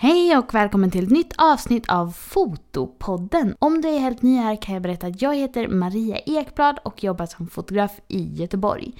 Hej och välkommen till ett nytt avsnitt av Fotopodden. Om du är helt ny här kan jag berätta att jag heter Maria Ekblad och jobbar som fotograf i Göteborg.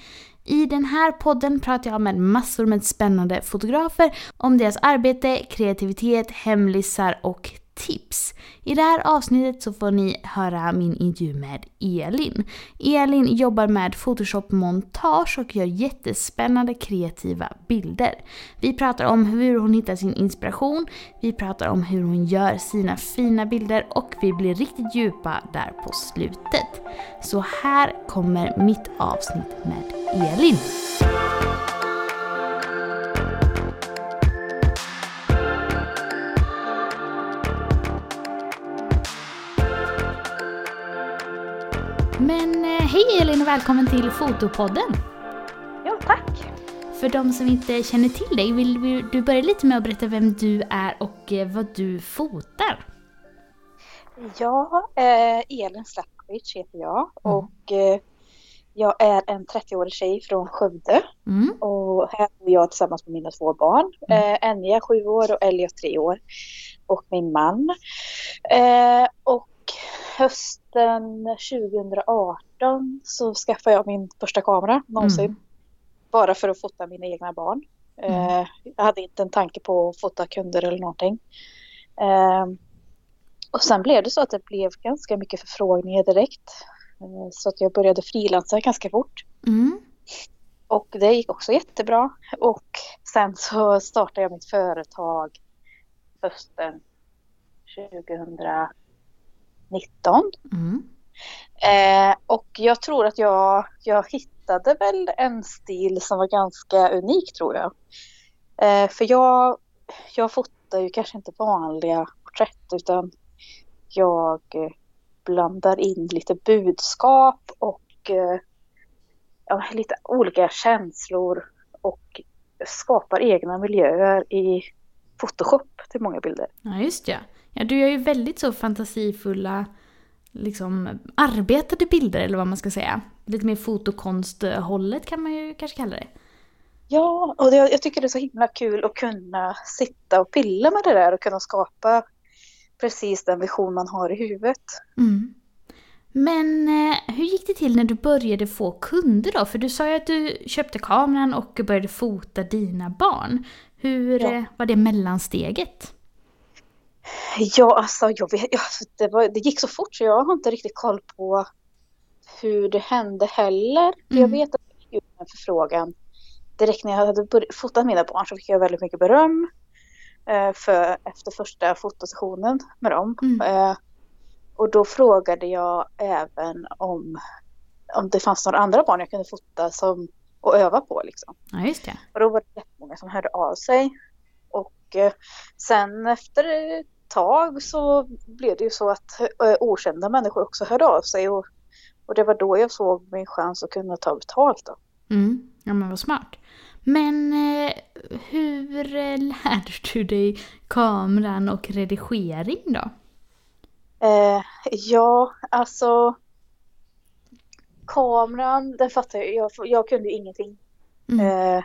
I den här podden pratar jag med massor med spännande fotografer om deras arbete, kreativitet, hemlisar och tips. I det här avsnittet så får ni höra min intervju med Elin. Elin jobbar med Photoshop-montage och gör jättespännande kreativa bilder. Vi pratar om hur hon hittar sin inspiration, vi pratar om hur hon gör sina fina bilder och vi blir riktigt djupa där på slutet. Så här kommer mitt avsnitt med Elin. Hej Elin och välkommen till Fotopodden! Ja, tack! För de som inte känner till dig, vill du börja lite med att berätta vem du är och eh, vad du fotar? Ja, eh, Elin Slatkovic heter jag mm. och eh, jag är en 30-årig tjej från Skövde. Mm. Och här bor jag tillsammans med mina två barn. Mm. Eh, Enya 7 år och Elliot 3 år. Och min man. Eh, och hösten 2018 så skaffade jag min första kamera någonsin. Mm. Bara för att fota mina egna barn. Mm. Eh, jag hade inte en tanke på att fota kunder eller någonting. Eh, och sen blev det så att det blev ganska mycket förfrågningar direkt. Eh, så att jag började frilansa ganska fort. Mm. Och det gick också jättebra. Och sen så startade jag mitt företag hösten 2000 19. Mm. Eh, och jag tror att jag, jag hittade väl en stil som var ganska unik tror jag. Eh, för jag, jag fotar ju kanske inte vanliga porträtt utan jag blandar in lite budskap och eh, ja, lite olika känslor och skapar egna miljöer i Photoshop till många bilder. Ja, just det. Ja, du gör ju väldigt så fantasifulla, liksom arbetade bilder eller vad man ska säga. Lite mer fotokonsthållet kan man ju kanske kalla det. Ja, och det, jag tycker det är så himla kul att kunna sitta och pilla med det där och kunna skapa precis den vision man har i huvudet. Mm. Men eh, hur gick det till när du började få kunder då? För du sa ju att du köpte kameran och började fota dina barn. Hur ja. Eh, var det mellansteget? Ja, alltså jag vet, ja, det, var, det gick så fort så jag har inte riktigt koll på hur det hände heller. Mm. Jag vet att jag fick en förfrågan direkt när jag hade börjat, fotat mina barn så fick jag väldigt mycket beröm eh, för, efter första fotosessionen med dem. Mm. Eh, och då frågade jag även om, om det fanns några andra barn jag kunde fota som, och öva på. Liksom. Ja, just det. Och då var det jättemånga som hörde av sig. Och eh, sen efter tag så blev det ju så att eh, okända människor också hörde av sig. Och, och det var då jag såg min chans att kunna ta betalt. Då. Mm. Ja men vad smart. Men eh, hur lärde du dig kameran och redigering då? Eh, ja, alltså kameran, den fattar jag. Jag, jag kunde ingenting. Mm. Eh,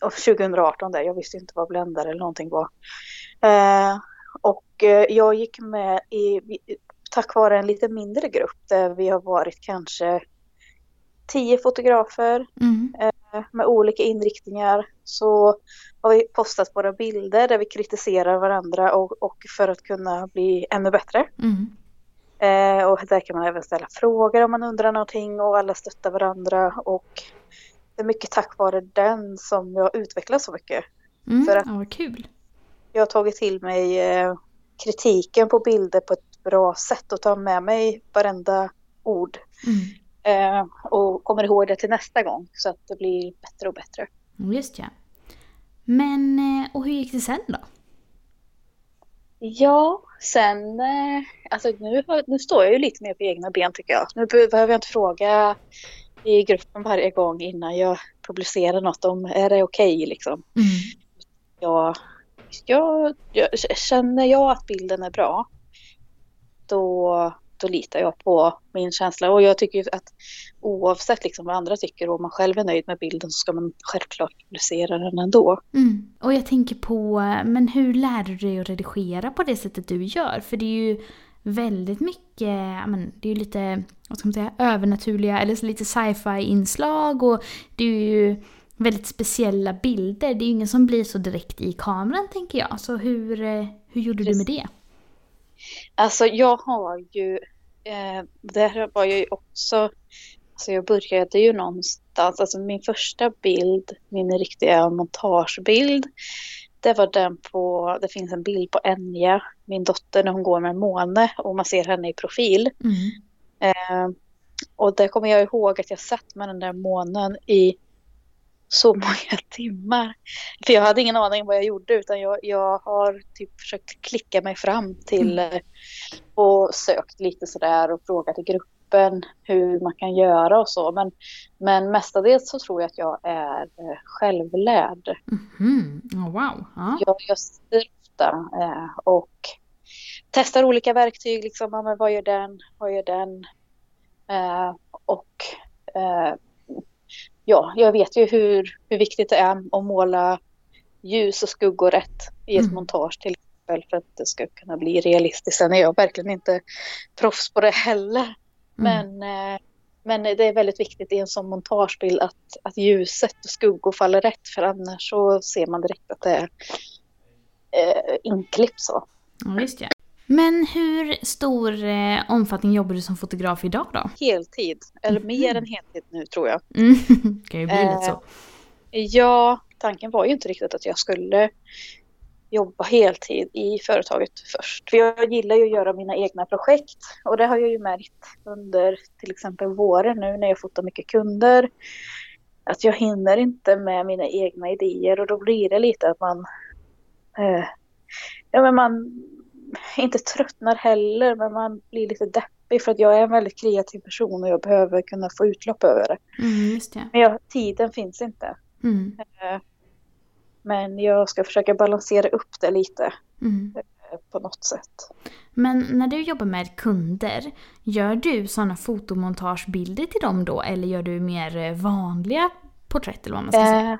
2018 där, jag visste inte vad bländare eller någonting var. Eh, och eh, jag gick med i, tack vare en lite mindre grupp där vi har varit kanske tio fotografer mm. eh, med olika inriktningar så har vi postat våra bilder där vi kritiserar varandra och, och för att kunna bli ännu bättre. Mm. Eh, och där kan man även ställa frågor om man undrar någonting och alla stöttar varandra och det är mycket tack vare den som jag utvecklas så mycket. Mm, för att ja, kul. Jag har tagit till mig eh, kritiken på bilder på ett bra sätt och tar med mig varenda ord. Mm. Eh, och kommer ihåg det till nästa gång så att det blir bättre och bättre. Just ja. Men, eh, och hur gick det sen då? Ja, sen, alltså nu, nu står jag ju lite mer på egna ben tycker jag. Nu behöver jag inte fråga i gruppen varje gång innan jag publicerar något om är det okej okay, liksom. Mm. Jag, jag, jag, känner jag att bilden är bra då, då litar jag på min känsla. Och jag tycker att oavsett liksom vad andra tycker och om man själv är nöjd med bilden så ska man självklart publicera den ändå. Mm. Och jag tänker på, men hur lär du dig att redigera på det sättet du gör? För det är ju väldigt mycket, men, det är ju lite, vad ska man säga, övernaturliga eller lite sci-fi inslag och det är ju väldigt speciella bilder. Det är ju ingen som blir så direkt i kameran tänker jag. Så hur, eh, hur gjorde Precis. du med det? Alltså jag har ju, eh, där var jag ju också, alltså jag började ju någonstans, alltså min första bild, min riktiga montagebild, det var den på, det finns en bild på Enya, min dotter när hon går med en måne och man ser henne i profil. Mm. Eh, och där kommer jag ihåg att jag satt med den där månen i så många timmar. För jag hade ingen aning vad jag gjorde utan jag, jag har typ försökt klicka mig fram till mm. Eh, och sökt lite sådär och frågat i gruppen hur man kan göra och så. Men, men mestadels så tror jag att jag är eh, självlärd. Mm. Oh, wow. Ah. Jag, jag styr ofta eh, och testar olika verktyg. Liksom, vad gör den? Vad gör den? Och ja, jag vet ju hur, hur viktigt det är att måla ljus och skuggor rätt i ett mm. montage till exempel för att det ska kunna bli realistiskt. Sen är jag verkligen inte proffs på det heller. Mm. Men, eh, men det är väldigt viktigt i en sån montagebild att, att ljuset och skuggor faller rätt för annars så ser man direkt att det är eh, inklippt så. Ja, just ja. Men hur stor eh, omfattning jobbar du som fotograf idag då? Heltid, eller mm. mer än heltid nu tror jag. Mm. kan ju bli eh, lite så. Ja, tanken var ju inte riktigt att jag skulle jobba heltid i företaget först. För jag gillar ju att göra mina egna projekt och det har jag ju märkt under till exempel våren nu när jag fotar mycket kunder. Att jag hinner inte med mina egna idéer och då blir det lite att man eh, ja, men man inte tröttnar heller men man blir lite deppig för att jag är en väldigt kreativ person och jag behöver kunna få utlopp över det. Mm, det. Men jag, tiden finns inte. Mm. Eh, men jag ska försöka balansera upp det lite mm. Eh, på något sätt. Men när du jobbar med kunder, gör du sådana fotomontagebilder till dem då eller gör du mer eh, vanliga porträtt eller vad man ska säga?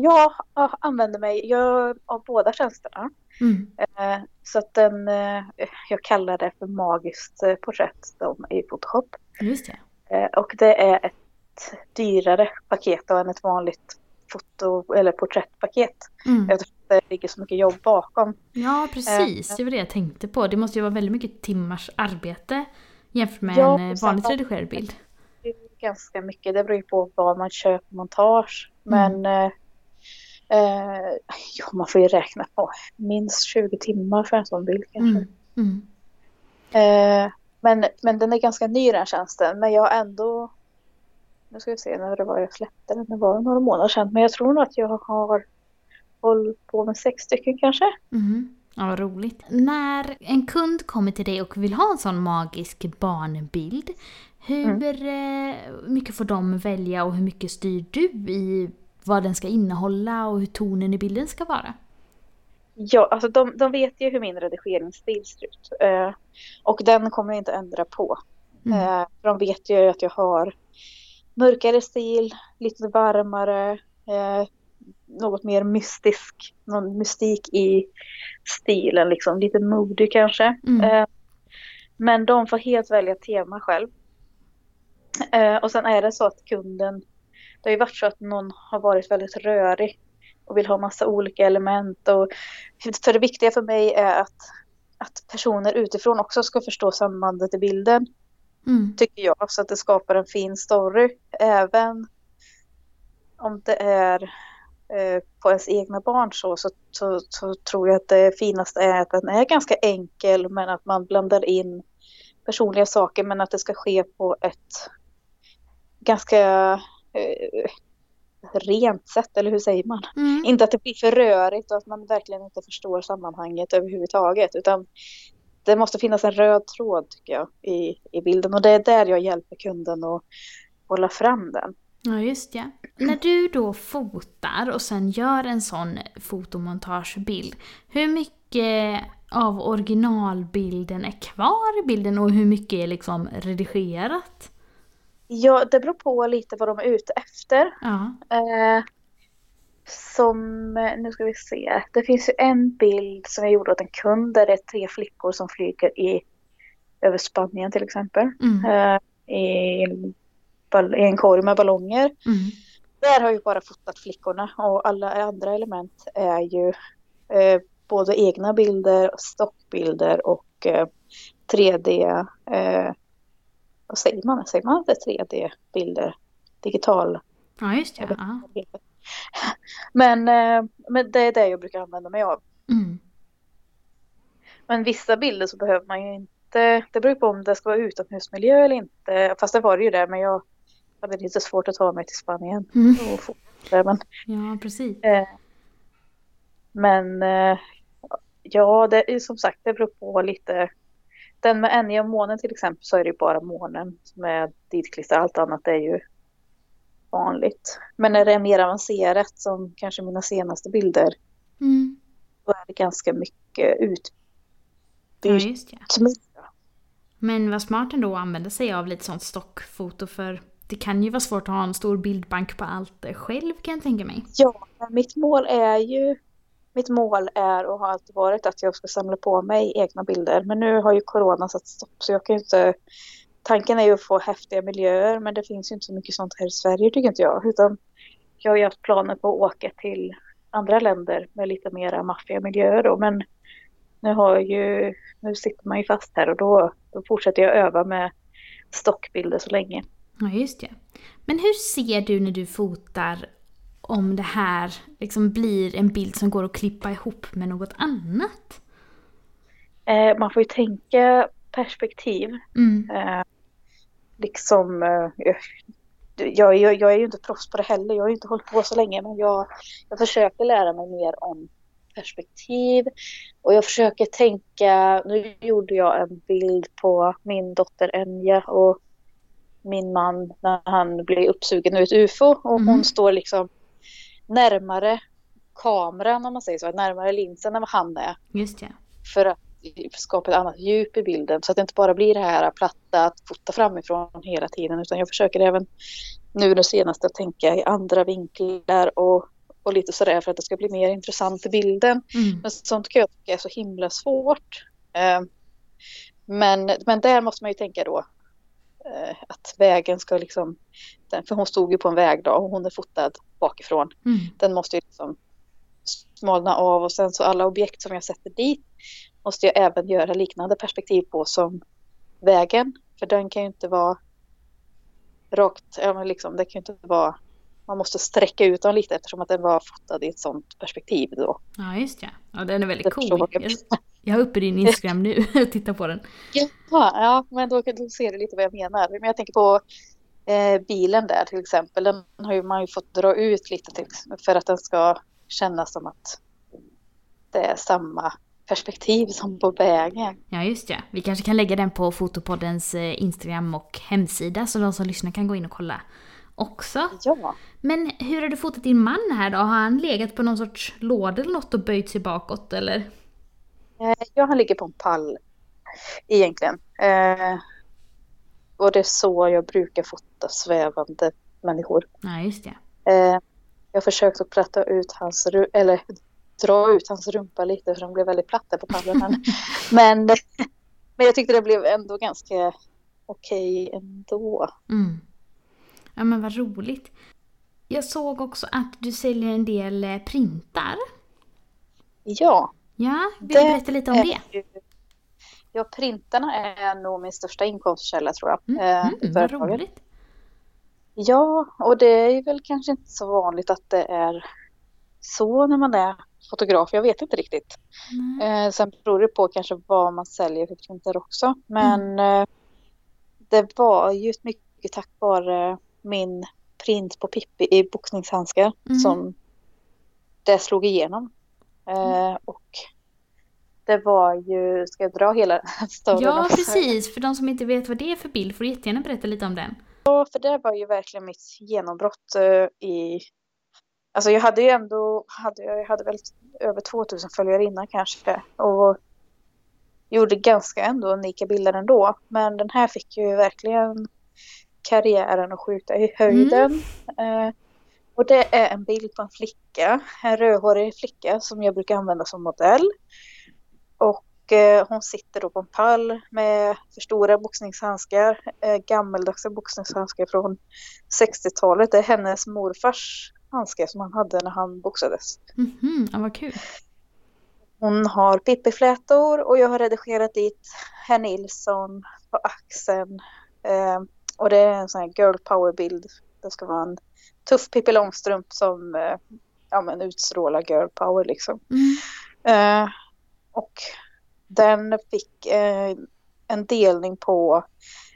jag använder mig jag, av båda tjänsterna. Mm. Eh, så att den, eh, jag kallar det för magiskt eh, porträtt i Photoshop. Just det. Och det är ett dyrare paket än ett vanligt foto eller porträttpaket. Mm. Eftersom det ligger så mycket jobb bakom. Ja precis, det var det jag tänkte på. Det måste ju vara väldigt mycket timmars arbete jämfört med ja, en vanligt redigerad bild. Det är ganska mycket, det beror på vad man köper montage. Men mm. Eh, ja, man får ju räkna på minst 20 timmar för en sån bild kanske. Mm. Mm. Eh, men, men den är ganska ny den tjänsten. Men jag har ändå... Nu ska vi se när det var jag släppte den. Det var några månader sedan. Men jag tror nog att jag har hållit på med sex stycken kanske. Mm. Ja, vad roligt. När en kund kommer till dig och vill ha en sån magisk barnbild. Hur mm. Eh, mycket får de välja och hur mycket styr du i vad den ska innehålla och hur tonen i bilden ska vara? Ja, alltså de, de vet ju hur min redigeringsstil ser ut. Eh, och den kommer jag inte ändra på. Mm. Eh, de vet ju att jag har mörkare stil, lite varmare, eh, något mer mystisk, någon mystik i stilen, liksom lite modig kanske. Mm. Eh, men de får helt välja tema själv. Eh, och sen är det så att kunden det har ju varit så att någon har varit väldigt rörig och vill ha massa olika element. Och för det viktiga för mig är att, att personer utifrån också ska förstå sambandet i bilden. Mm. Tycker jag, så att det skapar en fin story. Även om det är eh, på ens egna barn så, så, så, så, tror jag att det finaste är att den är ganska enkel men att man blandar in personliga saker men att det ska ske på ett ganska eh, rent sätt, eller hur säger man? Mm. Inte att det blir för rörigt och att man verkligen inte förstår sammanhanget överhuvudtaget, utan det måste finnas en röd tråd tycker jag i, i bilden och det är där jag hjälper kunden att hålla fram den. Ja, just ja. När du då fotar och sen gör en sån fotomontagebild, hur mycket av originalbilden är kvar i bilden och hur mycket är liksom redigerat? Ja, det beror på lite vad de är ute efter. Ja. Eh, som, nu ska vi se, det finns ju en bild som jag gjorde åt en kund där det är tre flickor som flyger i, över Spanien till exempel. Mm. Eh, i, i en korg med ballonger. Mm. Där har jag bara fotat flickorna och alla andra element är ju eh, både egna bilder, stockbilder och eh, 3D, eh, vad säger man? Säger man inte 3D-bilder? Digital? Ja, just det. Ja. Men, eh, men det är det jag brukar använda mig av. Mm. Men vissa bilder så behöver man ju inte, det beror på om det ska vara utomhusmiljö eller inte. Fast det var det ju där, men jag hade lite svårt att ta mig till Spanien. Mm. Och få det, men, Ja, precis. eh, men eh, ja, det är som sagt, det beror på lite. Den med Enya månen till exempel så är det ju bara månen som är ditklistrad. Allt annat är ju vanligt. Men när det är mer avancerat som kanske mina senaste bilder Mm. då är det ganska mycket Ja, utbytt. just det. Men vad smart ändå att använda sig av lite sånt stockfoto för det kan ju vara svårt att ha en stor bildbank på allt själv kan jag tänka mig. Ja, mitt mål är ju mitt mål är och har alltid varit att jag ska samla på mig egna bilder. Men nu har ju corona satt stopp så jag kan ju inte Tanken är ju att få häftiga miljöer men det finns ju inte så mycket sånt här i Sverige tycker inte jag. Utan jag har ju haft planer på att åka till andra länder med lite mera maffiga miljöer då. Men nu, har ju, nu sitter man ju fast här och då, då fortsätter jag öva med stockbilder så länge. Ja, just det. Men hur ser du när du fotar om det här liksom blir en bild som går att klippa ihop med något annat? Eh, man får ju tänka perspektiv. Mm. Eh, liksom, eh, jag, jag, jag är ju inte proffs på det heller. Jag har ju inte hållit på så länge. Men jag, jag försöker lära mig mer om perspektiv. Och jag försöker tänka, nu gjorde jag en bild på min dotter Enja och min man när han blir uppsugen ur ett ufo. Och Mhm. hon står liksom närmare kameran om man säger så, närmare linsen än vad han är Just det. för att skapa ett annat djup i bilden så att det inte bara blir det här platta att fota framifrån hela tiden utan jag försöker även nu det senaste att tänka i andra vinklar och, och lite sådär för att det ska bli mer intressant i bilden. Mm. Men sånt kan jag tycka är så himla svårt. Eh, Men, men där måste man ju tänka då att vägen ska liksom, för hon stod ju på en väg då och hon är fotad bakifrån Mm. den måste ju liksom smalna av och sen så alla objekt som jag sätter dit måste jag även göra liknande perspektiv på som vägen. För den kan ju inte vara rakt, ja men liksom det kan ju inte vara, man måste sträcka ut den lite eftersom att den var fotad i ett sånt perspektiv då. Ja, just det. Ja, den är väldigt cool. jag Jag, har uppe din Instagram nu och tittar på den. Ja, ja men då, då ser du lite vad jag menar. Men jag tänker på eh, bilen där till exempel. Den har ju man ju fått dra ut lite till, för att den ska kännas som att det är samma perspektiv som på vägen. Ja, just det. Vi kanske kan lägga den på Fotopoddens eh, Instagram och hemsida så de som lyssnar kan gå in och kolla också. Ja. Men hur har du fotat din man här då? Har han legat på någon sorts låda eller något och böjt sig bakåt eller? Eh, ja, han ligger på en pall egentligen. Eh, och det är så jag brukar fota svävande människor. Ja, just det. Eh, jag har försökt att platta ut hans eller dra ut hans rumpa lite för den blev väldigt platt där på pallen. Men, men, jag tyckte det blev ändå ganska okej ändå. Mm. Ja men vad roligt. Jag såg också att du säljer en del eh, printar. Ja, Ja, vill du berätta lite om det? ju- Ja, printarna är nog min största inkomstkälla tror jag. Mm, eh, mm, vad roligt. Ja, och det är väl kanske inte så vanligt att det är så när man är fotograf. Jag vet inte riktigt. Eh, sen beror det på kanske vad man säljer för printer också. Men eh, det var ju mycket tack vare min print på Pippi i boxningshandskar Mm. som det slog igenom. Eh, och det var ju, ska jag dra hela storyn? Ja, också? precis. För de som inte vet vad det är för bild får du jättegärna berätta lite om den. Ja, för det var ju verkligen mitt genombrott eh, i... Alltså jag hade ju ändå, hade, jag hade väl över 2000 följare innan kanske. Och gjorde ganska ändå unika bilder ändå. Men den här fick ju verkligen karriären att skjuta i höjden. Mm. Eh, och det är en bild på en flicka, en rödhårig flicka som jag brukar använda som modell. Och eh, hon sitter då på en pall med för stora boxningshandskar, eh, gammeldags boxningshandskar från 60-talet. Det är hennes morfars handskar som han hade när han boxades. Mm ja, vad kul. Hon har pippiflätor och jag har redigerat dit herr Nilsson på axeln. Och det är en sån här girl power bild. Det ska vara en tuff Pippi Långstrump som eh, ja, men utstrålar girl power liksom. Mm. Eh, och den fick eh, en delning på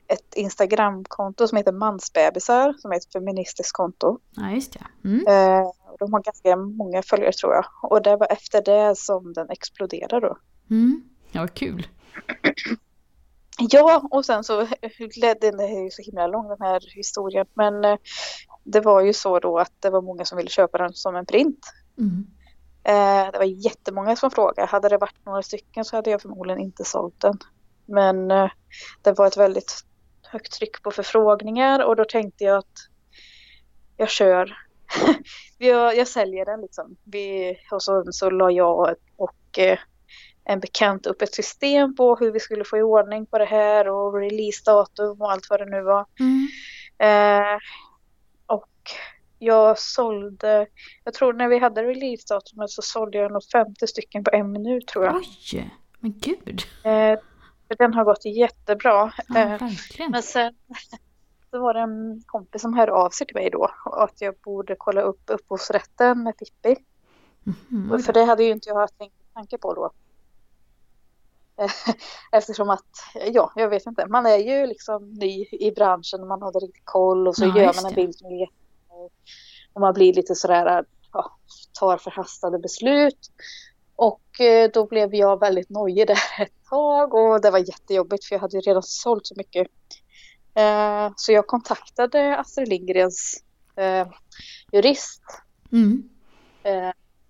ett Instagramkonto som heter Mansbebisar som är ett feministiskt konto. Ja, just det. Mm. Eh, de har ganska många följare tror jag. Och det var efter det som den exploderade då. Mm. Ja, kul. Ja, och sen så ledde den är ju så himla lång den här historien. Men eh, det var ju så då att det var många som ville köpa den som en print. Mm. Eh, det var jättemånga som frågade. Hade det varit några stycken så hade jag förmodligen inte sålt den. Men eh, det var ett väldigt högt tryck på förfrågningar och då tänkte jag att jag kör. jag, jag säljer den liksom. Vi, och så, så la jag och en bekant upp ett system på hur vi skulle få i ordning på det här och releasedatum och allt vad det nu var. Mm. Eh, och jag sålde, jag tror när vi hade releasedatumet så sålde jag nog 50 stycken på en minut tror jag. Oj, men gud. Eh, den har gått jättebra. Ja, eh, men sen så var det en kompis som hörde av sig till mig då och att jag borde kolla upp upphovsrätten med Pippi. Mm, För det hade ju inte jag tänkt tanke på då. Eftersom att, ja, jag vet inte, man är ju liksom ny i branschen, man har inte riktigt koll och så ja, gör man en bild som är och man blir lite sådär, ja, tar förhastade beslut. Och eh, då blev jag väldigt nojig där ett tag och det var jättejobbigt för jag hade redan sålt så mycket. Eh, så jag kontaktade Astrid Lindgrens eh, jurist. Mm.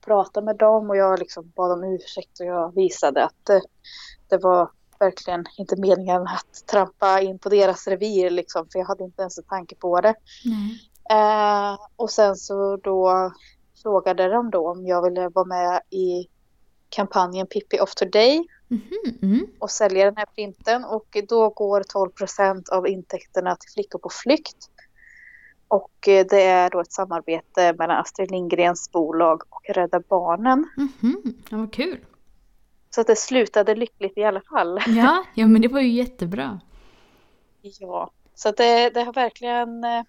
Pratade med dem och jag liksom bad om ursäkt och jag visade att det var verkligen inte meningen att trampa in på deras revir liksom, för jag hade inte ens en tanke på det. Eh, och sen så då frågade de då om jag ville vara med i kampanjen Pippi of Today mm mm. och sälja den här printen och då går 12% av intäkterna till Flickor på flykt. Och eh, det är då ett samarbete mellan Astrid Lindgrens bolag och Rädda Barnen. Mm-hmm. Ja, vad kul! Så att det slutade lyckligt i alla fall. Ja, ja men det var ju jättebra. Ja, så att det, det har verkligen... Eh,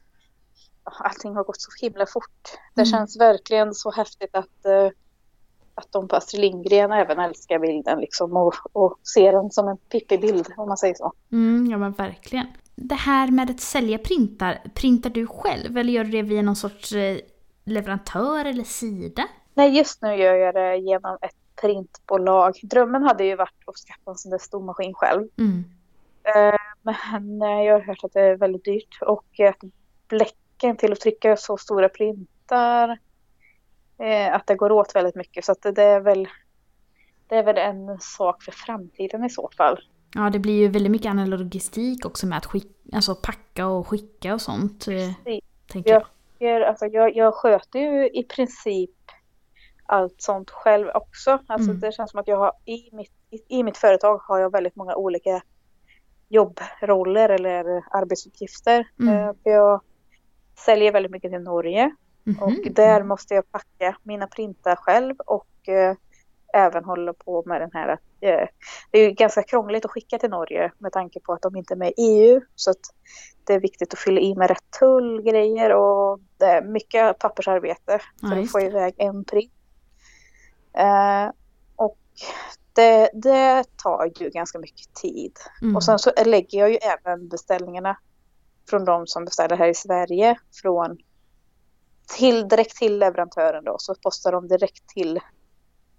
allting har gått så himla fort. Det mm. känns verkligen så häftigt att, eh, att de på Astrid Lindgren även älskar bilden liksom och, och ser den som en Pippi-bild om man säger så. Mm, ja men verkligen. Det här med att sälja printar, printar du själv eller gör du det via någon sorts eh, leverantör eller sida? Nej, just nu gör jag det genom ett printbolag. Drömmen hade ju varit att skaffa en sån där stor maskin själv. Mm. Eh, men jag har hört att det är väldigt dyrt och att bläcken till att trycka så stora printar eh, att det går åt väldigt mycket så det är väl det är väl en sak för framtiden i så fall. Ja, det blir ju väldigt mycket annan logistik också med att skicka, alltså packa och skicka och sånt. Eh, jag, jag, alltså jag, jag sköter ju i princip allt sånt själv också. Alltså mm. det känns som att jag har i mitt, i, i mitt företag har jag väldigt många olika jobbroller eller arbetsuppgifter. Mm. Eh, för jag säljer väldigt mycket till Norge mm -hmm. och där måste jag packa mina printar själv och eh, även hålla på med den här eh, det är ganska krångligt att skicka till Norge med tanke på att de inte är med i EU så att det är viktigt att fylla i med rätt tullgrejer och det är mycket pappersarbete för ja, att få iväg en print. Eh, och det, det, tar ju ganska mycket tid. Mm. Och sen så lägger jag ju även beställningarna från de som beställer här i Sverige från till, direkt till leverantören då så postar de direkt till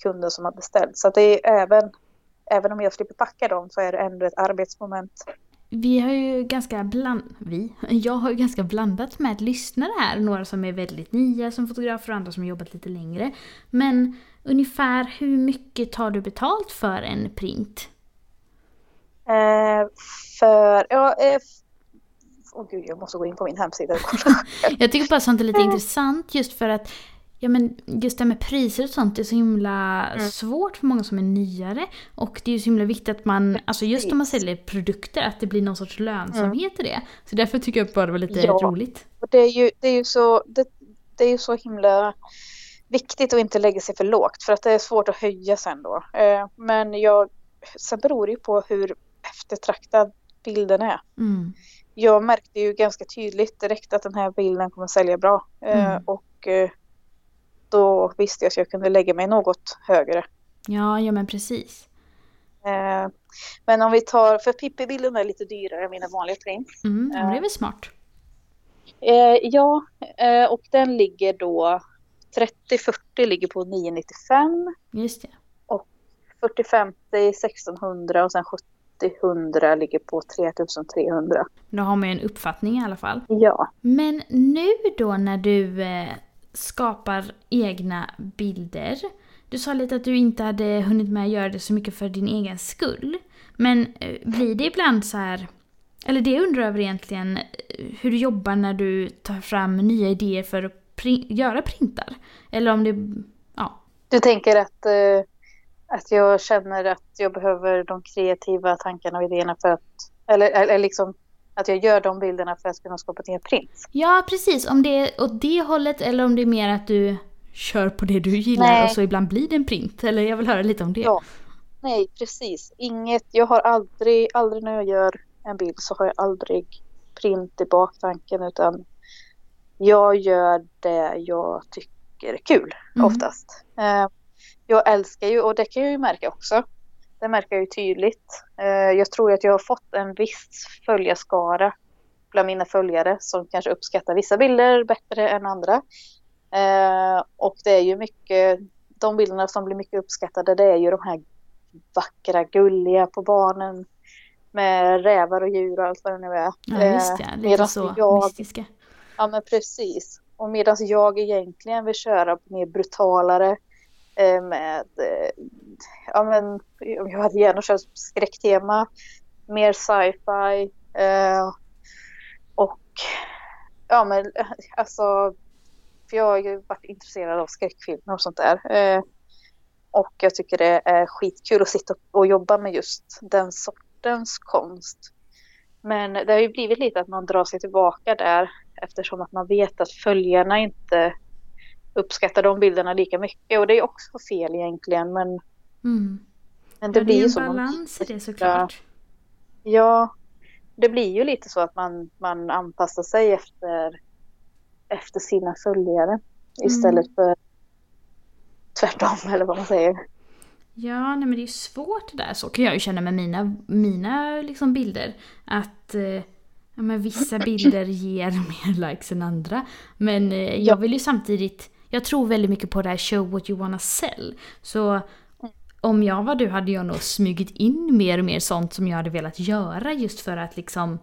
kunden som har beställt. Så det är även, även om jag slipper packa dem så är det ändå ett arbetsmoment. Vi har ju ganska bland... Vi? Jag har ju ganska blandat med lyssnare här. Några som är väldigt nya som fotografer och andra som har jobbat lite längre. Men ungefär hur mycket tar du betalt för en print? Eh, för, ja, eh, oh gud, jag måste gå in på min hemsida och kolla. jag tycker bara sånt är lite intressant just för att Ja men just det med priser och sånt är så himla mm. svårt för många som är nyare. Och det är ju så himla viktigt att man, alltså just om man säljer produkter, att det blir någon sorts lönsamhet mm. i det. Så därför tycker jag bara det var lite ja. roligt. Och det är ju, det är ju så, det, det är ju så himla viktigt att inte lägga sig för lågt för att det är svårt att höja sen då. Eh, men jag, sen beror det ju på hur eftertraktad bilden är. Mm. Jag märkte ju ganska tydligt direkt att den här bilden kommer sälja bra. Eh, mm. Och eh, då visste jag att jag kunde lägga mig något högre. Ja, ja men precis. Eh, men om vi tar, för Pippi-bilden är lite dyrare än mina vanliga prints. Mm, det är väl smart. Eh, ja, eh, och den ligger då 30-40 ligger på 995. Just det. Och 40-50 1600 och sen 70-100 ligger på 3300. Då har man ju en uppfattning i alla fall. Ja. Men nu då när du eh, skapar egna bilder. Du sa lite att du inte hade hunnit med att göra det så mycket för din egen skull. Men eh, blir det ibland så här, eller det jag undrar över egentligen, eh, hur du jobbar när du tar fram nya idéer för att prin göra printar? Eller om det, ja. Du tänker att, uh, att jag känner att jag behöver de kreativa tankarna och idéerna för att, eller, eller liksom att jag gör de bilderna för att kunna skapa ett print. Ja, precis. Om det är åt det hållet eller om det är mer att du kör på det du gillar Nej. och så ibland blir det en print. Eller jag vill höra lite om det. Ja. Nej, precis. Inget. Jag har aldrig, aldrig när jag gör en bild så har jag aldrig print i baktanken utan jag gör det jag tycker är kul mm. oftast. Eh, jag älskar ju, och det kan jag ju märka också, det märker jag ju tydligt. Eh, jag tror att jag har fått en viss följarskara bland mina följare som kanske uppskattar vissa bilder bättre än andra. Eh, och det är ju mycket, de bilderna som blir mycket uppskattade det är ju de här vackra, gulliga på barnen med rävar och djur och allt vad det nu är. Ja, just det. Lite Medan så jag, mystiska. Ja, men precis. Och medan jag egentligen vill köra på mer brutalare Eh, Eh, med, eh, ja men jag hade gärna kört skräcktema, mer sci-fi eh, och ja men eh, alltså för jag har ju varit intresserad av skräckfilmer och sånt där. och jag tycker det är skitkul att sitta och jobba med just den sortens konst. Men det har ju blivit lite att man drar sig tillbaka där eftersom att man vet att följarna inte uppskattar de bilderna lika mycket och det är också fel egentligen men, mm. men det, ja, blir ju så. Det är en balans i det såklart. Ja, det blir ju lite så att man, man anpassar sig efter, efter sina följare mm. istället för tvärtom eller vad man säger. Ja, nej men det är svårt det där. Så kan jag ju känna med mina, mina liksom bilder. Att eh, ja, men vissa bilder ger mer likes än andra. Men eh, jag vill ju samtidigt jag tror väldigt mycket på det här show what you wanna sell. Så om jag var du hade jag nog smugit in mer och mer sånt som jag hade velat göra just för att liksom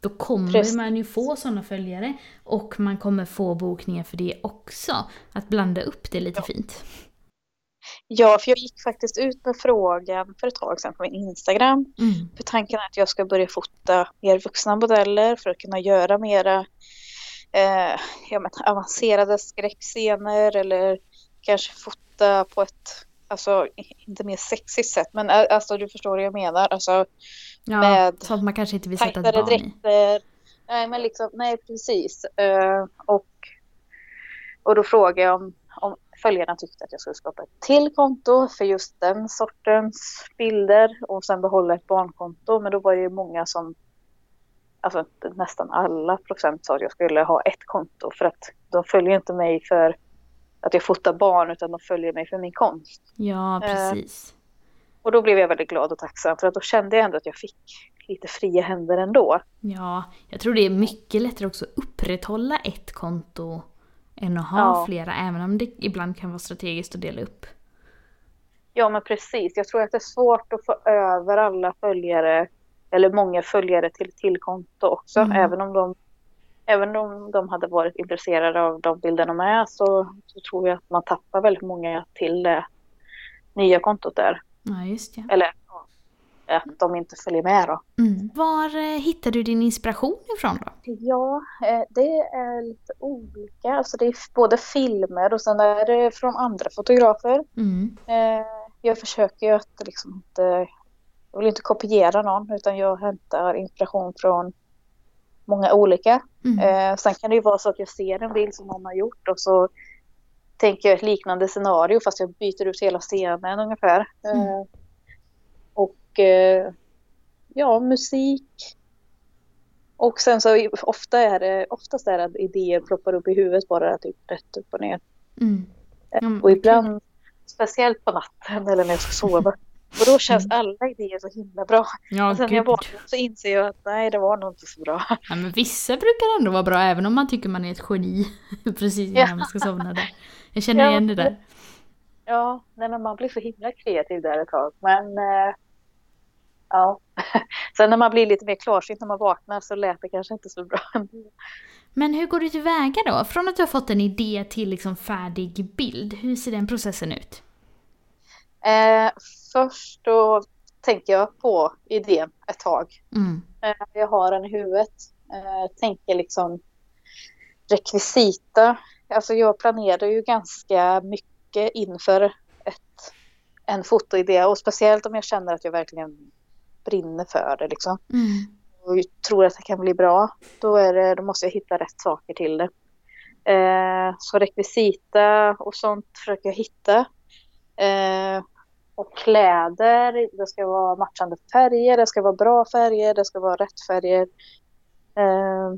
då kommer Precis. man ju få sådana följare och man kommer få bokningar för det också. Att blanda upp det lite ja. fint. Ja, för jag gick faktiskt ut med frågan för ett tag sedan på min Instagram. Mm. För tanken är att jag ska börja fota mer vuxna modeller för att kunna göra mera eh, ja, men, avancerade skräckscener eller kanske fota på ett, alltså inte mer sexigt sätt, men eh, alltså du förstår vad jag menar. Alltså, ja, med sånt man kanske inte vill sätta ett barn dräkter. i. Nej, men liksom, nej precis. Uh, och, och då frågade jag om, om följarna tyckte att jag skulle skapa ett till konto för just den sortens bilder och sen behålla ett barnkonto. Men då var det ju många som alltså nästan alla procent sa att jag skulle ha ett konto för att de följer inte mig för att jag fotar barn utan de följer mig för min konst. Ja, eh, precis. Eh, och då blev jag väldigt glad och tacksam för att då kände jag ändå att jag fick lite fria händer ändå. Ja, jag tror det är mycket lättare också att upprätthålla ett konto än att ha ja. flera, även om det ibland kan vara strategiskt att dela upp. Ja, men precis. Jag tror att det är svårt att få över alla följare eller många följare till, till konto också. Mm. Även om de Även om de hade varit intresserade av de bilderna med så, så tror jag att man tappar väldigt många till det nya kontot där. Ja, just det. Eller, att de inte följer med då. Mm. Var eh, hittar du din inspiration ifrån då? Ja, eh, det är lite olika. Alltså det är både filmer och sen är det från andra fotografer. Mm. Eh, jag försöker ju att liksom inte, jag vill inte kopiera någon utan jag hämtar inspiration från många olika. Mm. Sen kan det ju vara så att jag ser en bild som någon har gjort och så tänker jag ett liknande scenario fast jag byter ut hela scenen ungefär. Mm. Och ja, musik. Och sen så ofta är det, oftast är det att idéer ploppar upp i huvudet bara typ rätt upp och ner. Mm. Mm. Och ibland, speciellt på natten eller när jag ska sova. Och då känns mm. alla idéer så himla bra. Ja, och sen när jag vaknar så inser jag att nej, det var nog inte så bra. Ja, men vissa brukar ändå vara bra, även om man tycker man är ett geni. Precis innan ja. man ska somna där. Jag känner ja, igen det där. Ja, nej, men man blir så himla kreativ där ett tag. Men eh, ja, sen när man blir lite mer klarsynt när man vaknar så lät det kanske inte så bra. Men hur går du tillväga då? Från att du har fått en idé till liksom färdig bild, hur ser den processen ut? Eh, först då tänker jag på idén ett tag. Mm. Eh, jag har den i huvudet. Eh, tänker liksom rekvisita. Alltså jag planerar ju ganska mycket inför ett, en fotoidé och speciellt om jag känner att jag verkligen brinner för det liksom. Mm. Och tror att det kan bli bra. Då, är det, då måste jag hitta rätt saker till det. Eh, så rekvisita och sånt försöker jag hitta. Eh, och kläder, det ska vara matchande färger, det ska vara bra färger, det ska vara rätt färger. Eh,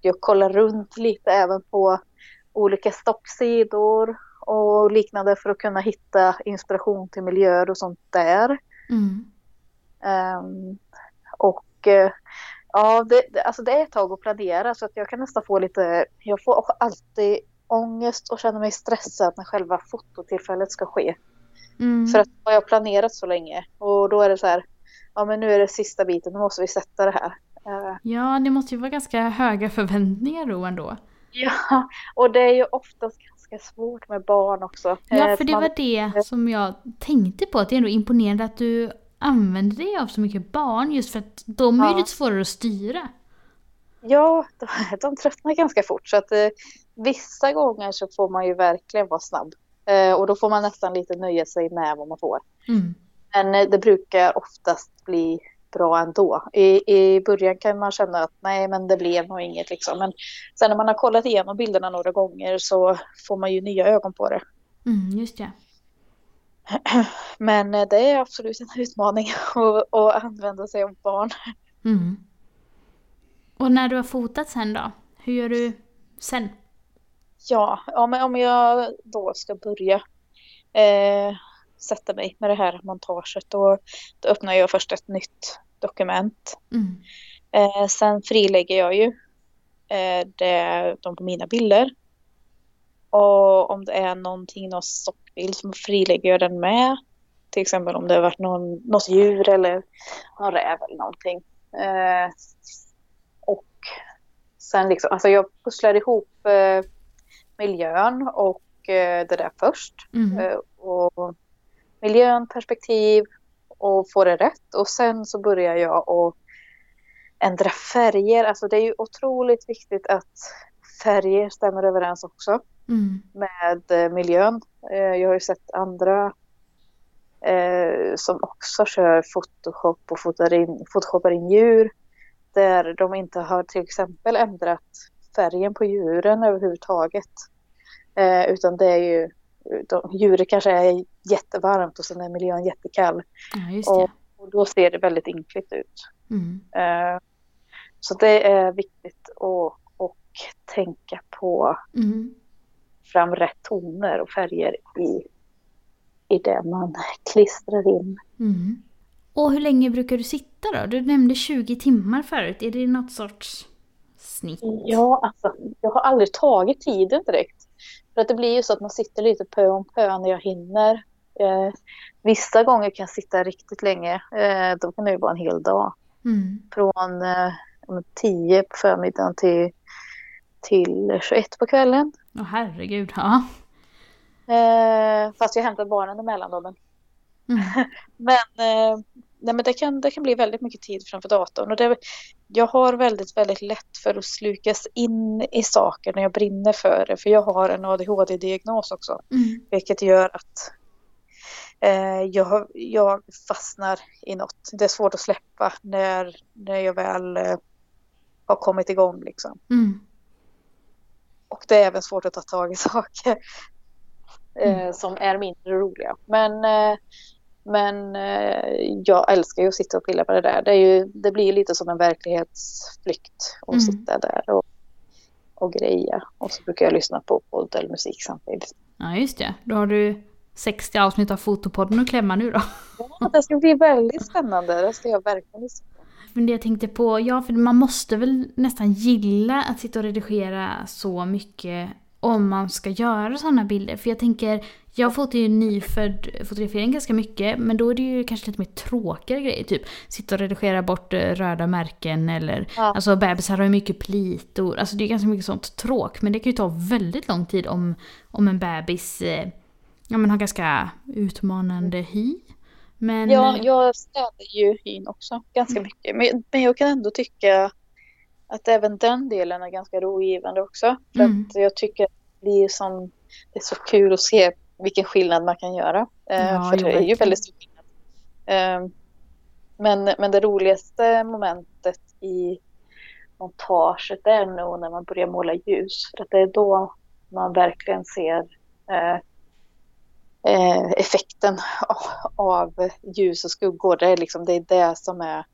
jag kollar runt lite även på olika stocksidor och liknande för att kunna hitta inspiration till miljöer och sånt där. Mm. Um, och uh, ja, det, det, alltså det är ett tag att planera så att jag kan nästan få lite, jag får alltid ångest och känner mig stressad när själva fototillfället ska ske. Mm. För att jag har planerat så länge och då är det så här, ja men nu är det sista biten, nu måste vi sätta det här. Uh, ja, det måste ju vara ganska höga förväntningar då ändå. Ja, och det är ju oftast ganska svårt med barn också. Ja, eh, för det var det som jag tänkte på, att det är ändå imponerande att du använder dig av så mycket barn just för att de är ju lite svårare att styra. Ja, de, de tröttnar ganska fort så att eh, vissa gånger så får man ju verkligen vara snabb. Eh, och då får man nästan lite nöja sig med vad man får. Mm. Men eh, det brukar oftast bli bra ändå. I, I början kan man känna att nej men det blev nog inget liksom. Men sen när man har kollat igenom bilderna några gånger så får man ju nya ögon på det. Mm, just det. Men eh, det är absolut en utmaning att, att använda sig av barn. Mm. Och när du har fotat sen då? Hur gör du sen? Ja, om, om jag då ska börja eh, sätta mig med det här montaget då, då öppnar jag först ett nytt dokument. Mm. Eh, sen frilägger jag ju eh, det, de på mina bilder. Och om det är någonting, någon stockbild så frilägger jag den med. Till exempel om det har varit någon, något djur eller någon räv eller någonting. Eh, och sen liksom, alltså jag pusslar ihop eh, miljön och eh, det där först. Mm. Eh, och miljön, perspektiv och få det rätt. Och sen så börjar jag att ändra färger. Alltså det är ju otroligt viktigt att färger stämmer överens också mm. med eh, miljön. Jag har ju sett andra som också kör Photoshop och fotar in, photoshopar in djur där de inte har till exempel ändrat färgen på djuren överhuvudtaget. Eh, utan det är ju de, djuret kanske är jättevarmt och sen är miljön jättekall. Ja, och, och, då ser det väldigt ynkligt ut. Mm. Uh, så det är viktigt att och tänka på mm. fram rätt toner och färger i, i det man klistrar in. Mm. Och hur länge brukar du sitta då? Du nämnde 20 timmar förut. Är det något sorts snitt? Ja, alltså jag har aldrig tagit tiden direkt. För att det blir ju så att man sitter lite pö om pö när jag hinner. Eh, vissa gånger kan jag sitta riktigt länge. Eh, då kan det ju vara en hel dag. Mm. Från eh, 10 på förmiddagen till, till 21 på kvällen. Åh oh, herregud, ja. Eh, fast jag hämtar barnen emellan då. Men, mm. men eh, nej men det, kan, det kan bli väldigt mycket tid framför datorn. Och det, jag har väldigt, väldigt lätt för att slukas in i saker när jag brinner för det. För jag har en ADHD-diagnos också. Mm. Vilket gör att eh, jag, jag fastnar i något. Det är svårt att släppa när, när jag väl eh, har kommit igång. Liksom. Mm. Och det är även svårt att ta tag i saker eh, mm. som är mindre roliga. Men eh, men eh, jag älskar ju att sitta och pilla på det där. Det, är ju, det blir lite som en verklighetsflykt att mm. sitta där och, och greja. Och så brukar jag lyssna på podd eller musik samtidigt. Ja, just det. Då har du 60 avsnitt av Fotopodden att klämma nu då. Ja, det ska bli väldigt spännande. Det ska jag verkligen lyssna på. Men det jag tänkte på, ja för man måste väl nästan gilla att sitta och redigera så mycket om man ska göra sådana bilder. För jag tänker, jag fotar ju nyfödd fotografering ganska mycket, men då är det ju kanske lite mer tråkiga grejer. Typ sitta och redigera bort eh, röda märken eller ja. alltså bebisar har ju mycket plitor. Alltså det är ganska mycket sånt tråk. Men det kan ju ta väldigt lång tid om, om en bebis eh, ja, men har ganska utmanande hy. Men... Ja, jag städar ju hyn också ganska mycket. Men, men jag kan ändå tycka att även den delen är ganska rogivande också. För mm. att jag tycker det blir som, det är så kul att se vilken skillnad man kan göra. Eh, ja, för det är ju väldigt stor skillnad. Eh, men, men det roligaste momentet i montaget är nog när man börjar måla ljus. För att det är då man verkligen ser eh, eh, effekten av ljus och skuggor. Det är, liksom, det är det som är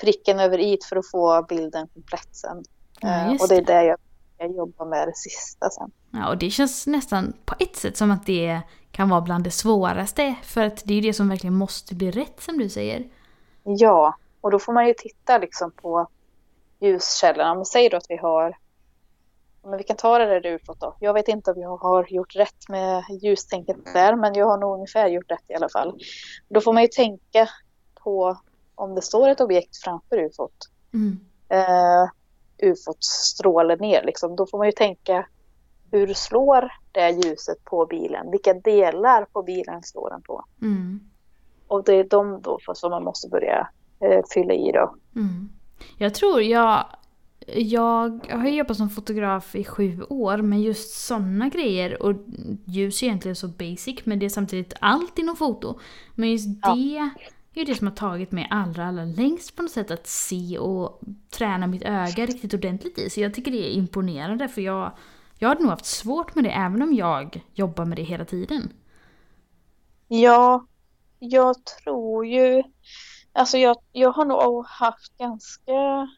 pricken över i för att få bilden komplett sen. Ja, och det är det jag, jag jobbar med det sista sen. Ja, och det känns nästan på ett sätt som att det kan vara bland det svåraste. För att det är ju det som verkligen måste bli rätt som du säger. Ja, och då får man ju titta liksom på ljuskällorna. Men säg då att vi har men vi kan ta det där du fått då. Jag vet inte om jag har gjort rätt med ljustänket där, men jag har nog ungefär gjort rätt i alla fall. Då får man ju tänka på om det står ett objekt framför ufot. Mm. Uh, ufot strålar ner liksom. Då får man ju tänka hur slår det ljuset på bilen? Vilka delar på bilen slår den på? Mm. Och det är de då som man måste börja uh, fylla i då. Mm. Jag tror jag jag har jobbat som fotograf i sju år, men just sådana grejer, och ljus är egentligen så basic, men det är samtidigt allt inom foto. Men just ja. det är det som har tagit mig allra, allra längst på något sätt att se och träna mitt öga riktigt ordentligt i. Så jag tycker det är imponerande för jag, jag hade nog haft svårt med det även om jag jobbar med det hela tiden. Ja, jag tror ju... Alltså jag, jag har nog haft ganska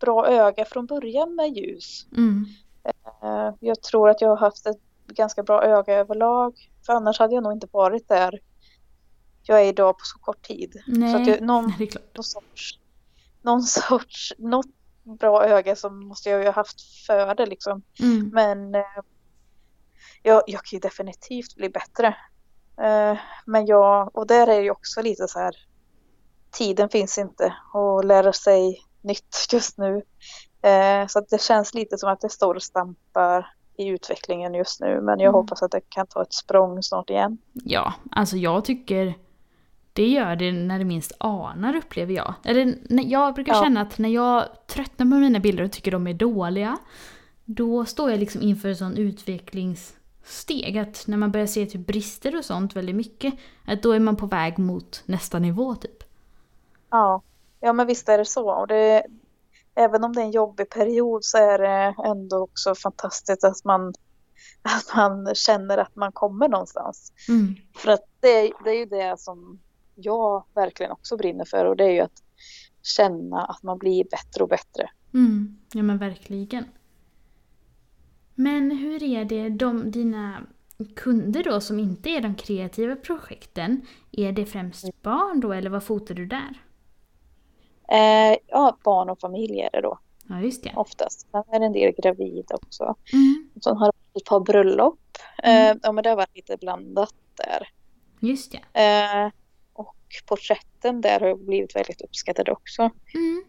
bra öga från början med ljus. Mm. Eh, jag tror att jag har haft ett ganska bra öga överlag. För annars hade jag nog inte varit där jag är idag på så kort tid. Nej, så att jag, någon, Nej, någon, sorts, någon sorts, något bra öga som måste jag ju ha haft för det liksom. Mm. Men eh, jag, jag kan ju definitivt bli bättre. Eh, men jag, och där är det ju också lite så här, tiden finns inte att lära sig nytt just nu. Eh, så det känns lite som att det står och stampar i utvecklingen just nu. Men jag mm. hoppas att det kan ta ett språng snart igen. Ja, alltså jag tycker det gör det när det minst anar upplever jag. Eller jag brukar ja. känna att när jag tröttnar på mina bilder och tycker de är dåliga. Då står jag liksom inför en sån utvecklingssteg. Att när man börjar se typ brister och sånt väldigt mycket. Att då är man på väg mot nästa nivå typ. Ja, ja men visst är det så. Och det, även om det är en jobbig period så är det ändå också fantastiskt att man, att man känner att man kommer någonstans. Mm. För att det, det är ju det som jag verkligen också brinner för och det är ju att känna att man blir bättre och bättre. Mm, ja men verkligen. Men hur är det, de, dina kunder då som inte är de kreativa projekten, är det främst barn då eller vad fotar du där? Eh, ja, barn och familj är det då. Ja, just det. Oftast. Sen är det en del gravida också. Mm. Sen har det ett par bröllop. Mm. Eh, ja, men det har varit lite blandat där. Just det. Eh, porträtten där har blivit väldigt uppskattade också. Mm.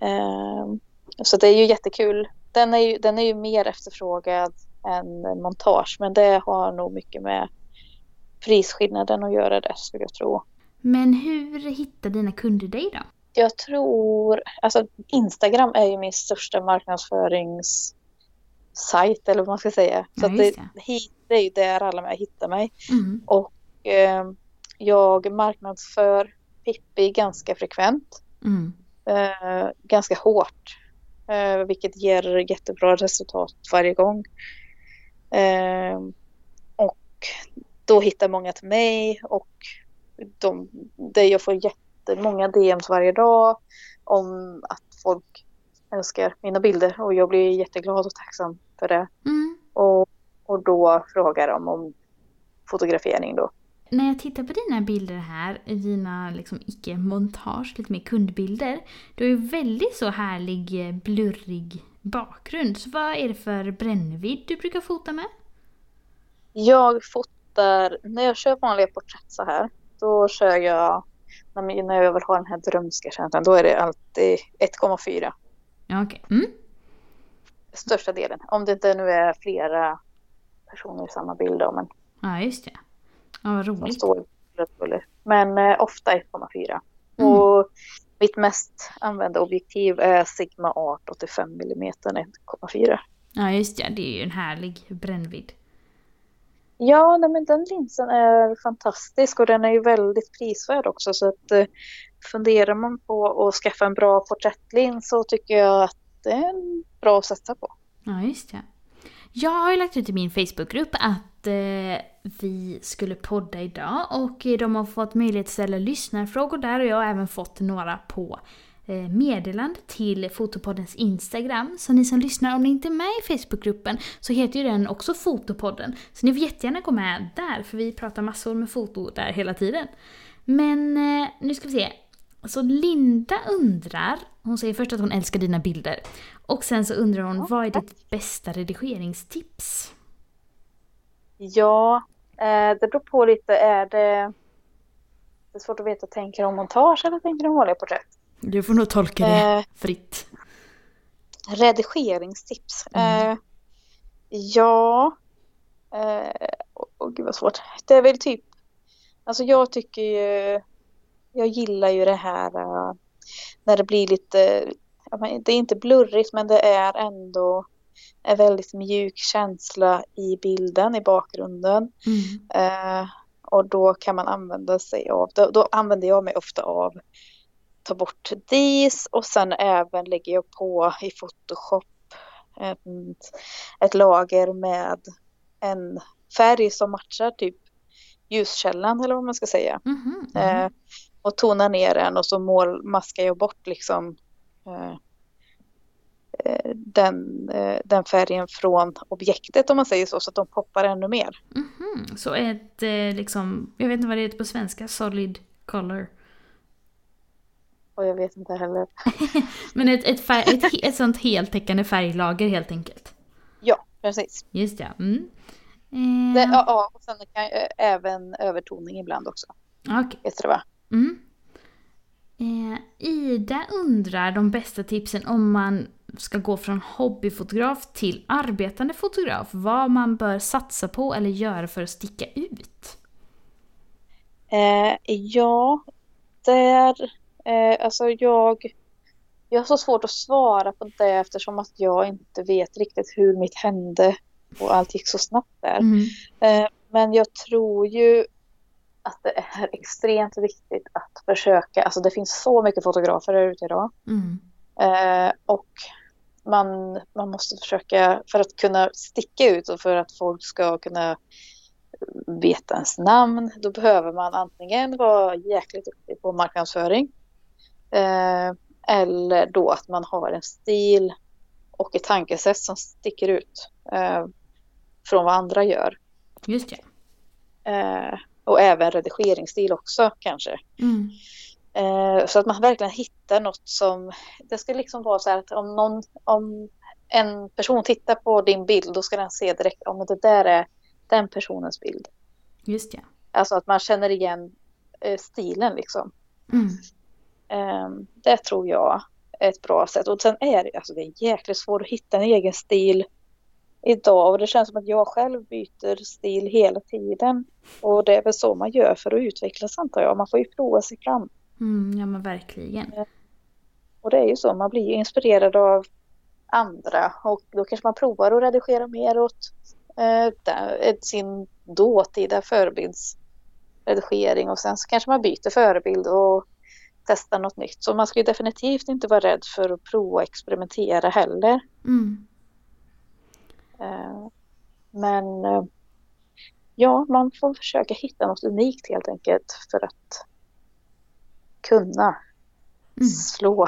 Um, så det är ju jättekul. Den är ju, den är ju mer efterfrågad än montage men det har nog mycket med prisskillnaden att göra det skulle jag tro. Men hur hittar dina kunder dig då? Jag tror, alltså Instagram är ju min största marknadsföringssajt eller vad man ska säga. Så ja, det, det är ju där alla med hittar mig. Mm. Och eh, jag marknadsför Pippi ganska frekvent. Mm. Eh, ganska hårt. Eh, vilket ger jättebra resultat varje gång. Eh, och då hittar många till mig och de, det jag får jättemånga DMs varje dag om att folk älskar mina bilder och jag blir jätteglad och tacksam för det. Mm. Och, och då frågar de om fotografering då. När jag tittar på dina bilder här, dina liksom icke-montage, lite mer kundbilder, du har ju väldigt så härlig eh, blurrig bakgrund. Så vad är det för brännvidd du brukar fota med? Jag fotar, när jag kör vanliga porträtt så här, då kör jag, när jag vill ha den här drömska känslan, då är det alltid 1,4. Ja, okej. Okay. Mm. Största delen. Om det inte nu är flera personer i samma bild då, men... Ja, just det. Ja, vad roligt. Står men eh, ofta 1,4. Mm. Och mitt mest använda objektiv är Sigma Art 85 mm 1,4. Ja, just det. Det är ju en härlig brännvidd. Ja, nej, men den linsen är fantastisk och den är ju väldigt prisvärd också. Så att eh, funderar man på att skaffa en bra porträttlins så tycker jag att det är en bra att satsa på. Ja, just det. Jag har ju lagt ut i min Facebookgrupp att eh, vi skulle podda idag och de har fått möjlighet att ställa lyssnarfrågor där och jag har även fått några på Eh, meddelande till Fotopoddens Instagram. Så ni som lyssnar, om ni inte är med i Facebookgruppen så heter ju den också Fotopodden. Så ni får jättegärna gå med där, för vi pratar massor med foto där hela tiden. Men eh, nu ska vi se. Så Linda undrar, hon säger först att hon älskar dina bilder. Och sen så undrar hon, vad är ditt bästa redigeringstips? Ja, eh, det beror på lite. Är det... Det är svårt att veta, tänker du montage eller tänker du vanliga porträtt? Du får nog tolka det eh, fritt. Redigeringstips. Mm. Eh, ja. Eh, oh, gud vad svårt. Det är väl typ. Alltså jag tycker ju. Jag gillar ju det här. Uh, när det blir lite. Det är inte blurrigt men det är ändå en väldigt mjuk känsla i bilden i bakgrunden. Mm. Eh, och då kan man använda sig av, då, då använder jag mig ofta av ta bort dis och sen även lägger jag på i Photoshop ett, ett lager med en färg som matchar typ ljuskällan eller vad man ska säga. Mm -hmm. eh, och tonar ner den och så mål, maskar jag bort liksom eh, eh, den, eh, den färgen från objektet om man säger så, så att de poppar ännu mer. Mm -hmm. Så ett eh, liksom, jag vet inte vad det heter på svenska, solid color? Och jag vet inte heller. Men ett, ett, färg, ett, ett sånt heltäckande färglager helt enkelt? Ja, precis. Just det. Mm. Eh... det ja, ja, och sen kan jag, även övertoning ibland också. Okay. Du va? Mm. Eh, Ida undrar de bästa tipsen om man ska gå från hobbyfotograf till arbetande fotograf. Vad man bör satsa på eller göra för att sticka ut? Eh, ja, där Eh, alltså jag, jag har så svårt att svara på det eftersom att jag inte vet riktigt hur mitt hände och allt gick så snabbt där. Mm. Eh, men jag tror ju att det är extremt viktigt att försöka, alltså det finns så mycket fotografer där ute idag. Mm. Eh, och man, man måste försöka, för att kunna sticka ut och för att folk ska kunna veta ens namn, då behöver man antingen vara jäkligt duktig på marknadsföring Eh, eller då att man har en stil och ett tankesätt som sticker ut eh, från vad andra gör. Just det. Eh, och även redigeringsstil också kanske. Mm. Eh, så att man verkligen hittar något som, det ska liksom vara så här att om någon, om en person tittar på din bild då ska den se direkt om det där är den personens bild. Just det. Alltså att man känner igen eh, stilen liksom. Mm. Ehm, det tror jag är ett bra sätt. Och sen är det, alltså det är jäkligt svårt att hitta en egen stil idag och det känns som att jag själv byter stil hela tiden. Och det är väl så man gör för att utvecklas antar jag. Man får ju prova sig fram. Mm, ja men verkligen. Och det är ju så, man blir ju inspirerad av andra och då kanske man provar att redigera mer åt eh, sin dåtida förebildsredigering och sen så kanske man byter förebild och testar något nytt. Så man ska ju definitivt inte vara rädd för att prova och experimentera heller. Mm. Eh, men eh, ja, man får försöka hitta något unikt helt enkelt för att kunna mm. slå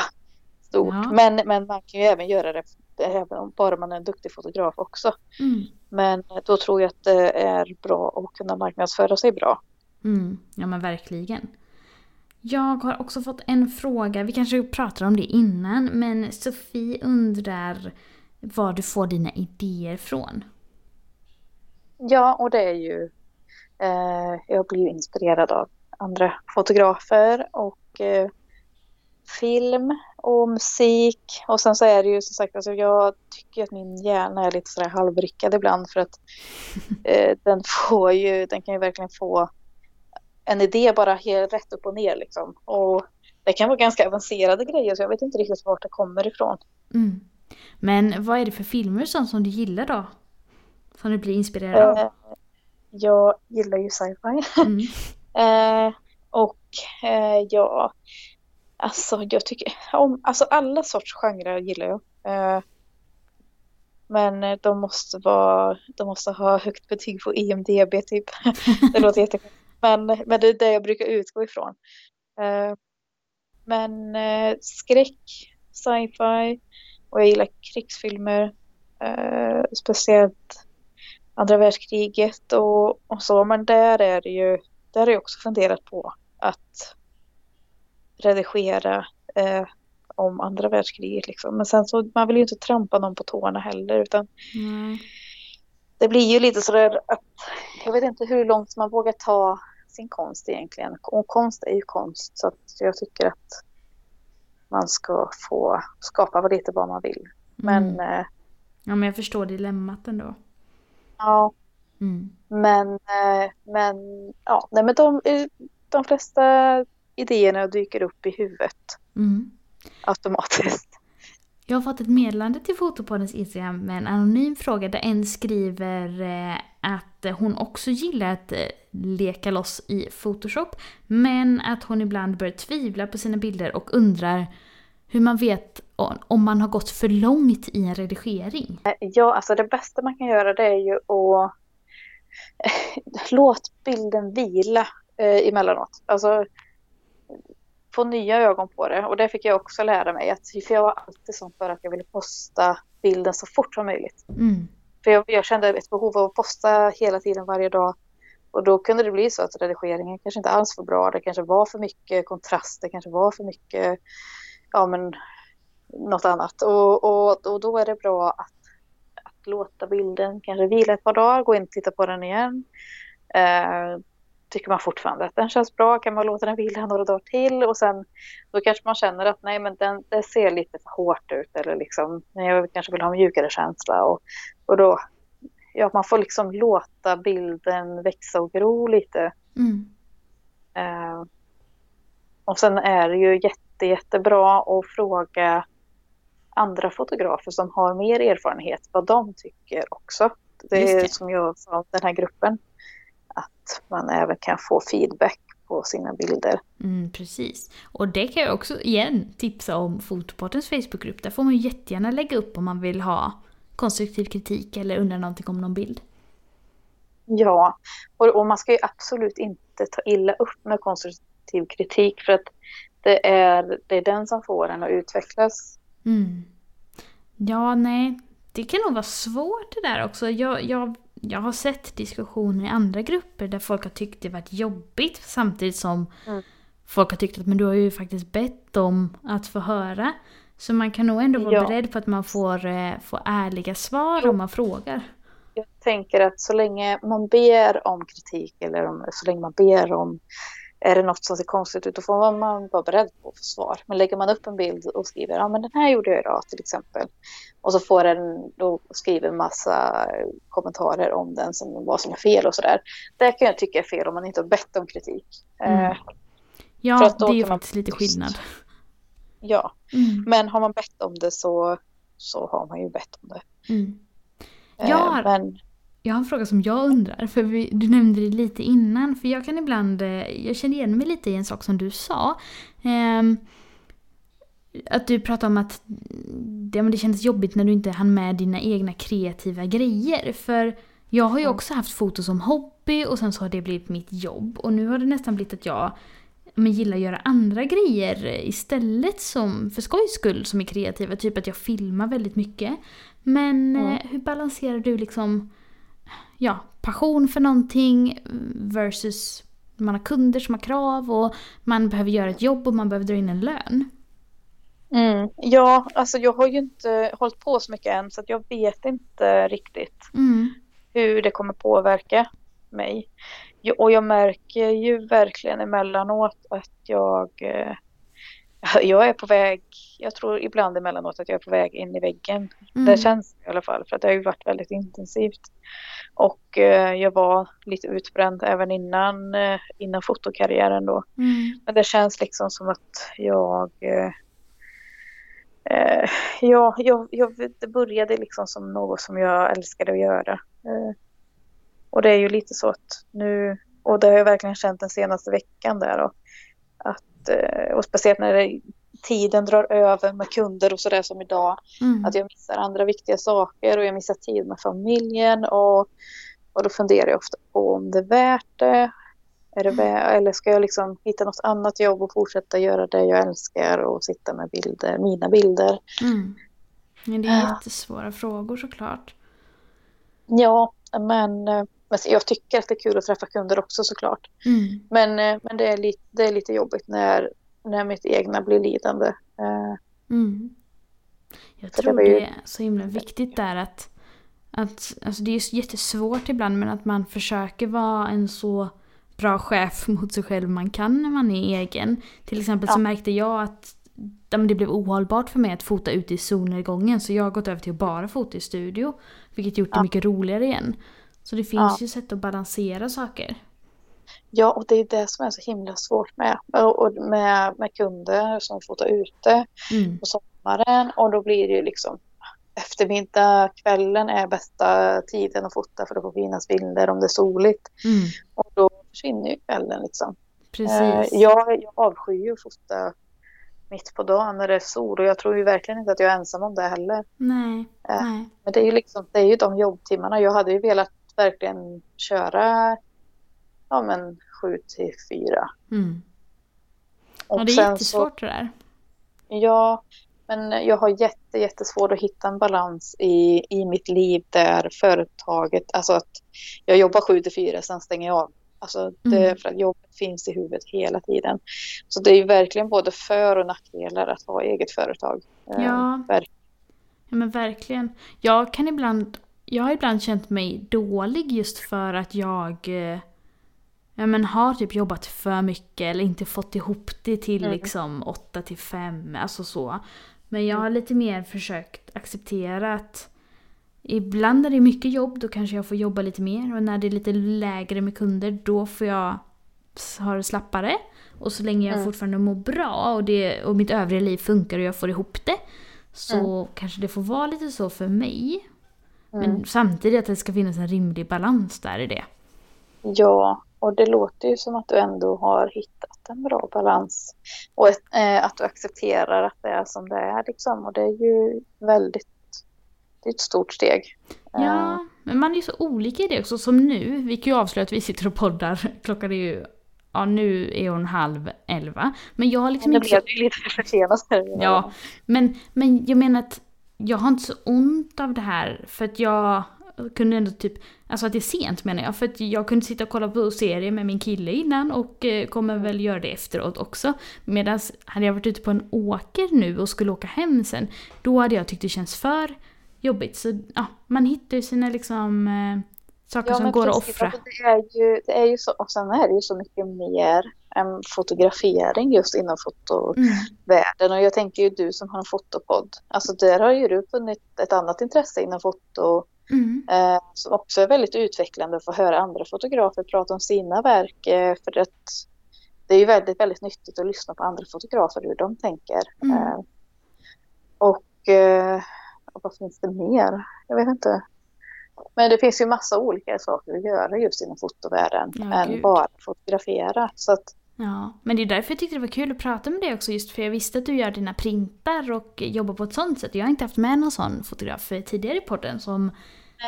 stort. Ja. Men, men man kan ju även göra det även om bara man är en duktig fotograf också. Mm. Men då tror jag att det är bra att kunna marknadsföra sig bra. Mm. Ja men verkligen. Jag har också fått en fråga, vi kanske pratade om det innan, men Sofie undrar var du får dina idéer från. Ja, och det är ju... Eh, jag blir inspirerad av andra fotografer och eh, film och musik. Och sen så är det ju som sagt, alltså jag tycker att min hjärna är lite sådär halvryckad ibland för att eh, den får ju, den kan ju verkligen få en idé bara helt rätt upp och ner liksom. Och det kan vara ganska avancerade grejer så jag vet inte riktigt vart det kommer ifrån. Mm. Men vad är det för filmer sånt som du gillar då? Som du blir inspirerad av? Eh, jag gillar ju sci-fi. Mm. eh, eh, ja, alltså jag tycker om, alltså alla sorts genrer gillar jag. Eh, men de måste vara, de måste ha högt betyg på IMDB typ. det låter jättekonstigt. Men, men det är det jag brukar utgå ifrån. Eh, men eh, skräck, sci-fi och jag gillar krigsfilmer. Eh, speciellt andra världskriget och, och så. Men där är det ju, där har jag också funderat på att redigera eh, om andra världskriget liksom. Men sen så, man vill ju inte trampa någon på tårna heller utan mm. det blir ju lite sådär att jag vet inte hur långt man vågar ta sin konst egentligen. Och konst är ju konst så att jag tycker att man ska få skapa lite vad man vill. Men... Mm. Eh, ja men jag förstår dilemmat ändå. Ja. Mm. Men, eh, men, ja, nej men de, eh, de flesta idéerna dyker upp i huvudet. Mm. Automatiskt. Jag har fått ett meddelande till Fotopoddens Instagram med en anonym fråga där en skriver eh, att hon också gillar att eh, leka loss i Photoshop men att hon ibland börjar tvivla på sina bilder och undrar hur man vet om man har gått för långt i en redigering. Ja, alltså det bästa man kan göra det är ju att låt bilden vila eh, emellanåt. Alltså få nya ögon på det. Och det fick jag också lära mig. Att, för jag var alltid sån för att jag ville posta bilden så fort som möjligt. Mm. För jag, jag, kände ett behov av att posta hela tiden varje dag. Och då kunde det bli så att redigeringen kanske inte alls var bra. Det kanske var för mycket kontrast. Det kanske var för mycket, ja men något annat. Och, och, och då är det bra att, att låta bilden kanske vila ett par dagar, gå in och titta på den igen. Eh, tycker man fortfarande att den känns bra kan man låta den vila några dagar till och sen då kanske man känner att nej men den det ser lite för hårt ut eller liksom jag kanske vill ha en mjukare känsla och, och då ja man får liksom låta bilden växa och gro lite. Mm. Uh, och sen är det ju jätte, jättebra att fråga andra fotografer som har mer erfarenhet vad de tycker också. Det är som jag sa, den här gruppen att man även kan få feedback på sina bilder. Mm, precis. Och det kan jag också igen tipsa om Fotoportens Facebookgrupp. Där får man jättegärna lägga upp om man vill ha konstruktiv kritik eller undra någonting om någon bild. Ja, och, och man ska ju absolut inte ta illa upp med konstruktiv kritik för att det är, det är den som får en att utvecklas. Mm. Ja, nej, det kan nog vara svårt det där också. Jag, jag jag har sett diskussioner i andra grupper där folk har tyckt det varit jobbigt samtidigt som mm. folk har tyckt att men du har ju faktiskt bett om att få höra. Så man kan nog ändå vara ja. beredd på att man får, eh, får ärliga svar jo. om man frågar. Jag tänker att så länge man ber om kritik eller om, så länge man ber om är det något som ser konstigt ut då får man vara beredd på att få svar. Men lägger man upp en bild och skriver ja men den här gjorde jag idag till exempel. Och så får den då skriver en massa kommentarer om den som vad som är fel och sådär. Det kan jag tycka är fel om man inte har bett om kritik. Mm. Eh, ja det är ju faktiskt lite skillnad. Ja, mm. men har man bett om det så, så har man ju bett om det. Mm. Eh, jag, har, men... jag har en fråga som jag undrar, för vi, du nämnde det lite innan, för jag kan ibland, eh, jag känner igen mig lite i en sak som du sa. Eh, att du pratade om att det, det kändes jobbigt när du inte hann med dina egna kreativa grejer. För jag har ju också haft foto som hobby och sen så har det blivit mitt jobb. Och nu har det nästan blivit att jag men gillar att göra andra grejer istället som för skojs skull som är kreativa. Typ att jag filmar väldigt mycket. Men mm. hur balanserar du liksom ja, passion för någonting versus man har kunder som har krav och man behöver göra ett jobb och man behöver dra in en lön? Mm. Ja, alltså jag har ju inte hållit på så mycket än så att jag vet inte riktigt mm. hur det kommer påverka mig. Och jag märker ju verkligen emellanåt att jag, eh, jag är på väg, jag tror ibland emellanåt att jag är på väg in i väggen. Mm. Det känns i alla fall för att det har ju varit väldigt intensivt. Och eh, jag var lite utbränd även innan, eh, innan fotokarriären då. Mm. Men det känns liksom som att jag ja, jag, jag, det började liksom som något som jag älskade att göra. Och det är ju lite så att nu, och det har jag verkligen känt den senaste veckan där då, att, eh, och speciellt när det, tiden drar över med kunder och sådär som idag, mm. att jag missar andra viktiga saker och jag missar tid med familjen och, och då funderar jag ofta på om det är värt det. Är det värt, eller ska jag liksom hitta något annat jobb och fortsätta göra det jag älskar och sitta med bilder, mina bilder. Mm. Men det är jättesvåra frågor såklart. Ja, men eh, jag tycker att det är kul att träffa kunder också såklart. Mm. Men, eh, men det, är lite, det är lite jobbigt när, när mitt egna blir lidande. Eh, mm. Jag tror det, ju... det, är så himla viktigt där att, att alltså det är jättesvårt ibland men att man försöker vara en så bra chef mot sig själv man kan när man är egen. Till exempel så märkte jag att det blev ohållbart för mig att fota ute i solnedgången så jag har gått över till att bara fota i studio. Vilket gjort det mycket roligare igen. Så det finns ja. ju sätt att balansera saker. Ja, och det är det som är så himla svårt med, och med, med kunder som fotar ute mm. på sommaren. Och då blir det ju liksom eftermiddag, kvällen är bästa tiden att fota för att få finnas bilder om det är soligt. Mm. Och då försvinner ju kvällen liksom. Precis. Eh, jag, jag avskyr att fota mitt på dagen när det är sol och jag tror ju verkligen inte att jag är ensam om det heller. Nej, eh, nej. Men det är ju liksom, det är ju de jobbtimmarna. Jag hade ju velat verkligen köra ja, men sju till fyra. Mm. Ja, det är jättesvårt så, det där. Ja, men jag har jätte, jättesvårt att hitta en balans i, i mitt liv där företaget, alltså att jag jobbar sju till fyra, sen stänger jag av. Alltså det, mm. för att jobbet finns i huvudet hela tiden. Så det är ju verkligen både för och nackdelar att ha eget företag. Eh, ja. ja men verkligen. Jag kan ibland jag har ibland känt mig dålig just för att jag eh, ja, men har typ jobbat för mycket eller inte fått ihop det till mm. liksom 8 till 5, alltså så. Men jag har mm. lite mer försökt acceptera att ibland när det är mycket jobb då kanske jag får jobba lite mer och när det är lite lägre med kunder då får jag ha det slappare. Och så länge jag mm. fortfarande mår bra och, det, och mitt övriga liv funkar och jag får ihop det så mm. kanske det får vara lite så för mig. Men mm. samtidigt att det ska finnas en rimlig balans där i det. Ja, och det låter ju som att du ändå har hittat en bra balans. Och eh, att du accepterar att det är som det är liksom. Och det är ju väldigt, det är ett stort steg. Ja, eh. men man är ju så olika i det också. Som nu, vi kan ju avslöja att vi sitter och poddar. Klockan är ju, ja nu är hon halv elva. Men jag har liksom inte... Det blev ju lite försenat. Ja, men, men jag menar att jag har inte så ont av det här för att jag kunde ändå typ, alltså att det är sent menar jag, för att jag kunde sitta och kolla på serier med min kille innan och eh, kommer väl göra det efteråt också. Medan hade jag varit ute på en åker nu och skulle åka hem sen, då hade jag tyckt det känns för jobbigt. Så ja, man hittar ju sina liksom eh, saker ja, som går att offra. Det är, ju, det är ju så, och sen är det ju så mycket mer en fotografering just inom fotovärlden. Mm. Och jag tänker ju du som har en fotopodd, alltså där har ju du funnit ett annat intresse inom foto mm. eh, som också är väldigt utvecklande att få höra andra fotografer prata om sina verk. Eh, för att det är ju väldigt, väldigt nyttigt att lyssna på andra fotografer hur de tänker. Mm. Eh, och, eh, och vad finns det mer? Jag vet inte. Men det finns ju massa olika saker att göra just inom fotovärlden ja, än Gud. bara fotografera. Så att, Ja, men det är därför jag tyckte det var kul att prata med dig också, just för jag visste att du gör dina printar och jobbar på ett sånt sätt. Jag har inte haft med någon sån fotograf tidigare i podden som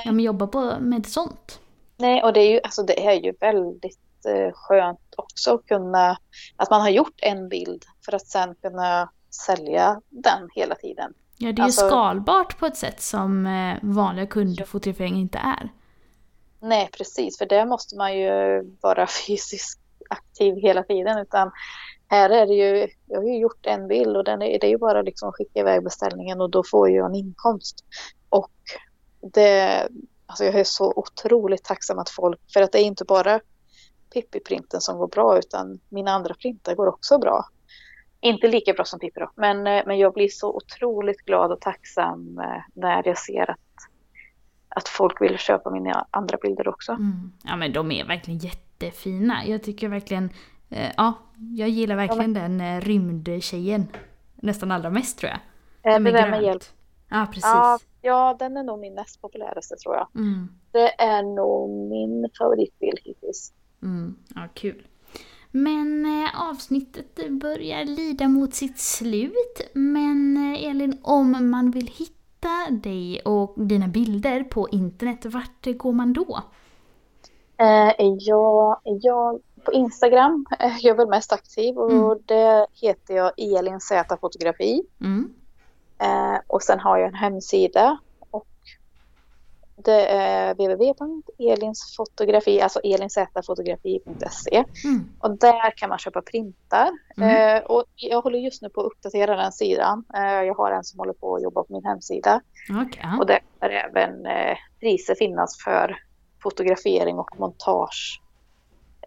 ja, jobbar på, med sånt. Nej, och det är ju, alltså det är ju väldigt eh, skönt också att kunna, att man har gjort en bild för att sen kunna sälja den hela tiden. Ja, det är alltså, ju skalbart på ett sätt som eh, vanliga kundfotografering inte är. Nej, precis, för där måste man ju vara fysiskt aktiv hela tiden. Utan här är det ju, jag har ju gjort en bild och den är, det är ju bara liksom att skicka iväg beställningen och då får jag en inkomst. Och det, alltså jag är så otroligt tacksam att folk, för att det är inte bara Pippi-printen som går bra utan mina andra printar går också bra. Inte lika bra som Pippi då, men, eh, men jag blir så otroligt glad och tacksam eh, när jag ser att, att folk vill köpa mina andra bilder också. Mm. Ja men de är verkligen jättefina. Jag tycker verkligen, eh, ja, jag gillar verkligen ja, men... den rymdtjejen nästan allra mest tror jag. Eh, det där med hjälp. Ja, precis. Ja, ja, den är nog min näst populäraste tror jag. Mm. Det är nog min favoritbild hittills. Mm. Ja, kul. Men eh, avsnittet börjar lida mot sitt slut. Men eh, Elin, om man vill hitta dig och dina bilder på internet, vart går man då? Eh, jag, jag på Instagram är jag väl mest aktiv och mm. det heter jag Elin Z Fotografi. Mm. Eh, och sen har jag en hemsida det är www.elinsfotografi, alltså elinzfotografi.se. Mm. Och där kan man köpa printar. Mm. Eh, och jag håller just nu på att uppdatera den sidan. Eh, jag har en som håller på att jobba på min hemsida. Okay. Och där kommer även eh, priser finnas för fotografering och montage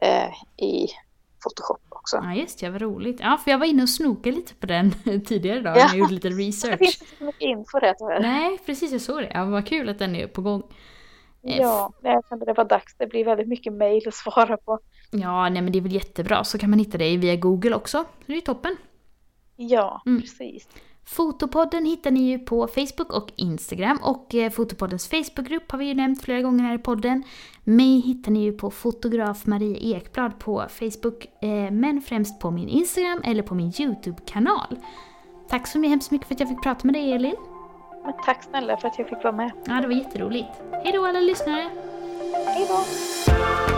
eh, i Photoshop också. Ja just ja, vad roligt. Ja, för jag var inne och snokade lite på den tidigare idag ja. när jag gjorde lite research. Det finns inte så mycket info där tyvärr. Nej, precis jag såg det. Ja, vad kul att den är på gång. Ja, jag kände det var dags. Det blir väldigt mycket mail att svara på. Ja, nej men det är väl jättebra. Så kan man hitta dig via Google också. Så det är toppen. Ja, mm. precis. Fotopodden hittar ni ju på Facebook och Instagram och eh, Fotopoddens Facebookgrupp har vi ju nämnt flera gånger här i podden. Mig hittar ni ju på fotograf Maria Ekblad på Facebook eh, men främst på min Instagram eller på min YouTube-kanal. Tack så hemskt mycket för att jag fick prata med dig Elin. Men tack snälla för att jag fick vara med. Ja, det var jätteroligt. Hej då alla lyssnare! Hej då!